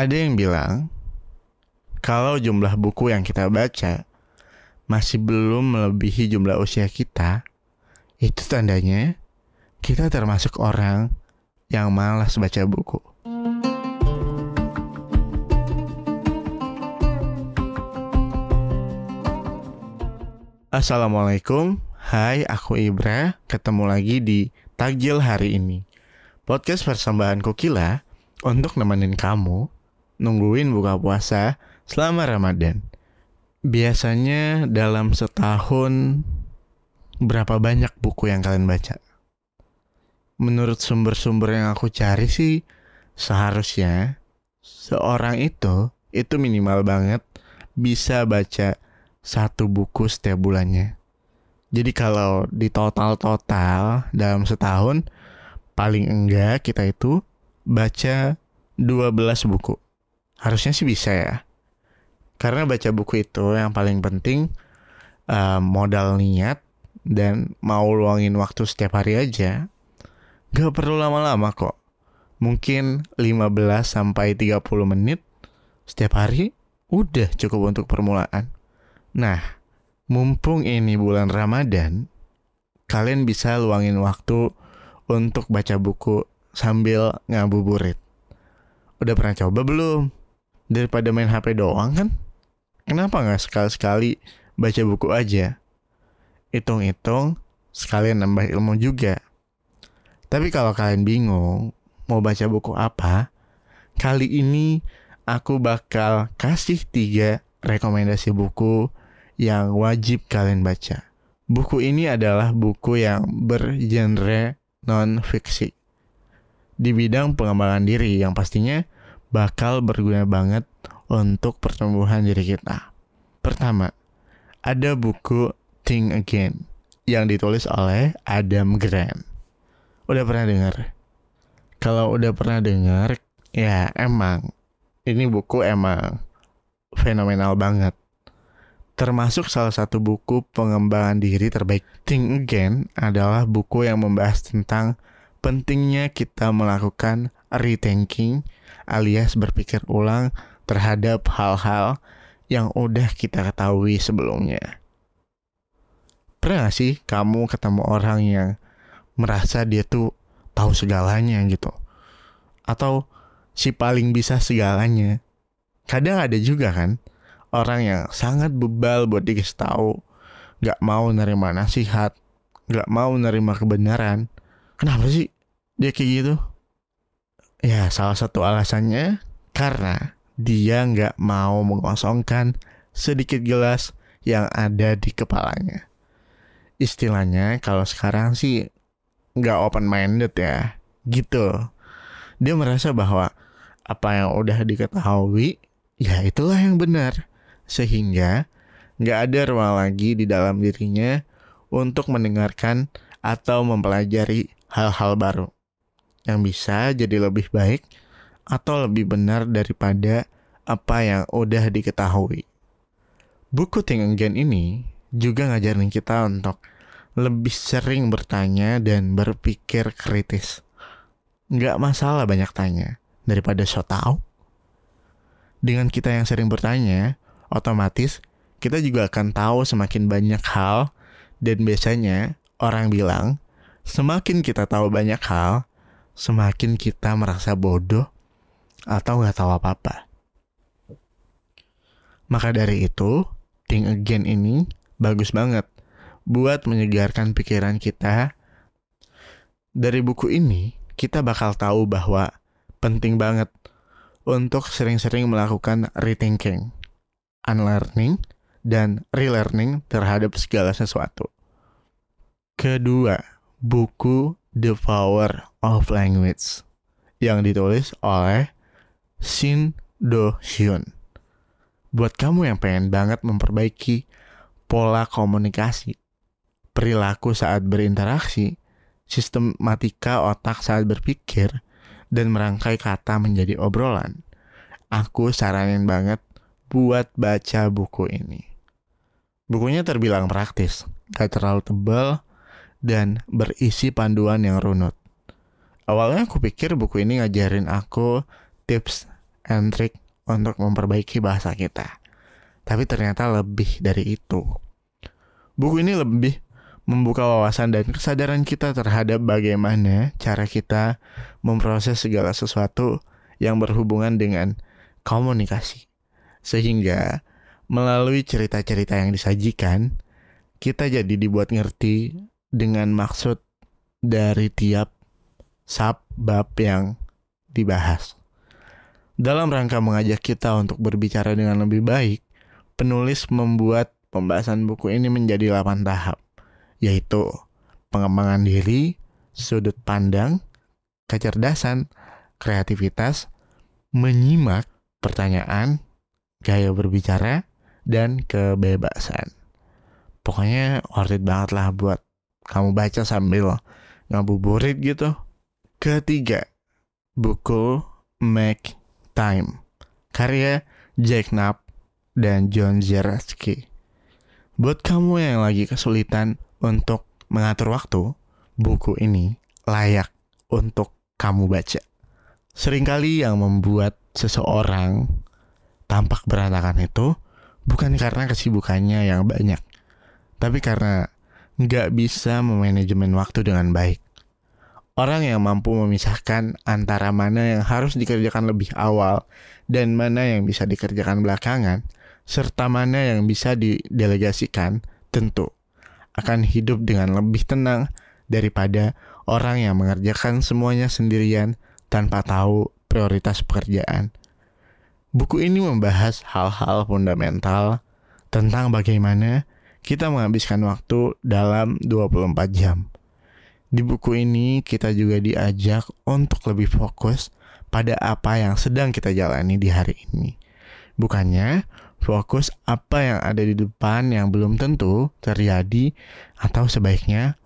Ada yang bilang, kalau jumlah buku yang kita baca masih belum melebihi jumlah usia kita, itu tandanya kita termasuk orang yang malas baca buku. Assalamualaikum, hai aku Ibra, ketemu lagi di Takjil hari ini. Podcast persembahan Kukila untuk nemenin kamu nungguin buka puasa selama Ramadan. Biasanya dalam setahun berapa banyak buku yang kalian baca? Menurut sumber-sumber yang aku cari sih seharusnya seorang itu itu minimal banget bisa baca satu buku setiap bulannya. Jadi kalau di total-total dalam setahun paling enggak kita itu baca 12 buku. Harusnya sih bisa ya. Karena baca buku itu yang paling penting uh, modal niat dan mau luangin waktu setiap hari aja. Gak perlu lama-lama kok. Mungkin 15 sampai 30 menit setiap hari udah cukup untuk permulaan. Nah, mumpung ini bulan Ramadan, kalian bisa luangin waktu untuk baca buku sambil ngabuburit. Udah pernah coba belum? Daripada main HP doang kan? Kenapa nggak sekali-sekali baca buku aja? Hitung-hitung, sekalian nambah ilmu juga. Tapi kalau kalian bingung mau baca buku apa, kali ini aku bakal kasih tiga rekomendasi buku yang wajib kalian baca. Buku ini adalah buku yang bergenre non-fiksi. Di bidang pengembangan diri yang pastinya bakal berguna banget untuk pertumbuhan diri kita. Pertama, ada buku Think Again yang ditulis oleh Adam Grant. Udah pernah dengar? Kalau udah pernah dengar, ya emang ini buku emang fenomenal banget. Termasuk salah satu buku pengembangan diri terbaik. Think Again adalah buku yang membahas tentang pentingnya kita melakukan rethinking alias berpikir ulang terhadap hal-hal yang udah kita ketahui sebelumnya. Pernah gak sih kamu ketemu orang yang merasa dia tuh tahu segalanya gitu? Atau si paling bisa segalanya? Kadang ada juga kan orang yang sangat bebal buat dikasih tahu, gak mau nerima nasihat, gak mau nerima kebenaran. Kenapa sih dia kayak gitu? Ya, salah satu alasannya karena dia nggak mau mengosongkan sedikit gelas yang ada di kepalanya. Istilahnya kalau sekarang sih nggak open minded ya, gitu. Dia merasa bahwa apa yang udah diketahui, ya itulah yang benar. Sehingga nggak ada ruang lagi di dalam dirinya untuk mendengarkan atau mempelajari hal-hal baru yang bisa jadi lebih baik atau lebih benar daripada apa yang udah diketahui. Buku Think Again ini juga ngajarin kita untuk lebih sering bertanya dan berpikir kritis. Nggak masalah banyak tanya daripada so tau. Dengan kita yang sering bertanya, otomatis kita juga akan tahu semakin banyak hal dan biasanya orang bilang semakin kita tahu banyak hal, semakin kita merasa bodoh atau nggak tahu apa-apa. Maka dari itu, Think Again ini bagus banget buat menyegarkan pikiran kita. Dari buku ini, kita bakal tahu bahwa penting banget untuk sering-sering melakukan rethinking, unlearning, dan relearning terhadap segala sesuatu. Kedua, buku The Power of Language yang ditulis oleh Shin Do Hyun. Buat kamu yang pengen banget memperbaiki pola komunikasi, perilaku saat berinteraksi, sistematika otak saat berpikir, dan merangkai kata menjadi obrolan, aku saranin banget buat baca buku ini. Bukunya terbilang praktis, gak terlalu tebal, dan berisi panduan yang runut. Awalnya aku pikir buku ini ngajarin aku tips and trick untuk memperbaiki bahasa kita. Tapi ternyata lebih dari itu. Buku ini lebih membuka wawasan dan kesadaran kita terhadap bagaimana cara kita memproses segala sesuatu yang berhubungan dengan komunikasi. Sehingga melalui cerita-cerita yang disajikan, kita jadi dibuat ngerti dengan maksud dari tiap sub bab yang dibahas. Dalam rangka mengajak kita untuk berbicara dengan lebih baik, penulis membuat pembahasan buku ini menjadi 8 tahap, yaitu pengembangan diri, sudut pandang, kecerdasan, kreativitas, menyimak pertanyaan, gaya berbicara, dan kebebasan. Pokoknya worth it banget lah buat kamu baca sambil ngabuburit gitu. Ketiga, buku Make Time, karya Jack Knapp dan John Zeratsky. Buat kamu yang lagi kesulitan untuk mengatur waktu, buku ini layak untuk kamu baca. Seringkali yang membuat seseorang tampak berantakan itu bukan karena kesibukannya yang banyak, tapi karena nggak bisa memanajemen waktu dengan baik. Orang yang mampu memisahkan antara mana yang harus dikerjakan lebih awal dan mana yang bisa dikerjakan belakangan, serta mana yang bisa didelegasikan, tentu akan hidup dengan lebih tenang daripada orang yang mengerjakan semuanya sendirian tanpa tahu prioritas pekerjaan. Buku ini membahas hal-hal fundamental tentang bagaimana kita menghabiskan waktu dalam 24 jam di buku ini kita juga diajak untuk lebih fokus pada apa yang sedang kita jalani di hari ini. Bukannya fokus apa yang ada di depan yang belum tentu terjadi atau sebaiknya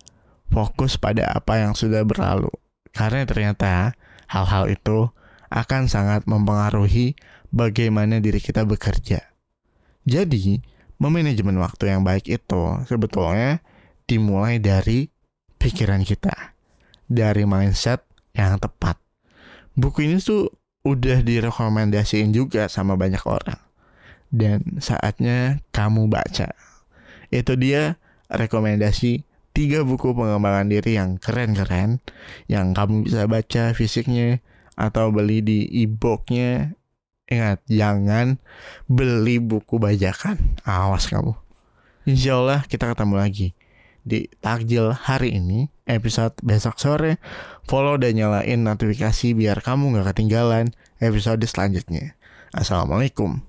fokus pada apa yang sudah berlalu. Karena ternyata hal-hal itu akan sangat mempengaruhi bagaimana diri kita bekerja. Jadi, memanajemen waktu yang baik itu sebetulnya dimulai dari pikiran kita dari mindset yang tepat. Buku ini tuh udah direkomendasiin juga sama banyak orang. Dan saatnya kamu baca. Itu dia rekomendasi tiga buku pengembangan diri yang keren-keren yang kamu bisa baca fisiknya atau beli di e-booknya. Ingat, jangan beli buku bajakan. Awas kamu. Insya Allah kita ketemu lagi di takjil hari ini, episode besok sore. Follow dan nyalain notifikasi biar kamu gak ketinggalan episode selanjutnya. Assalamualaikum.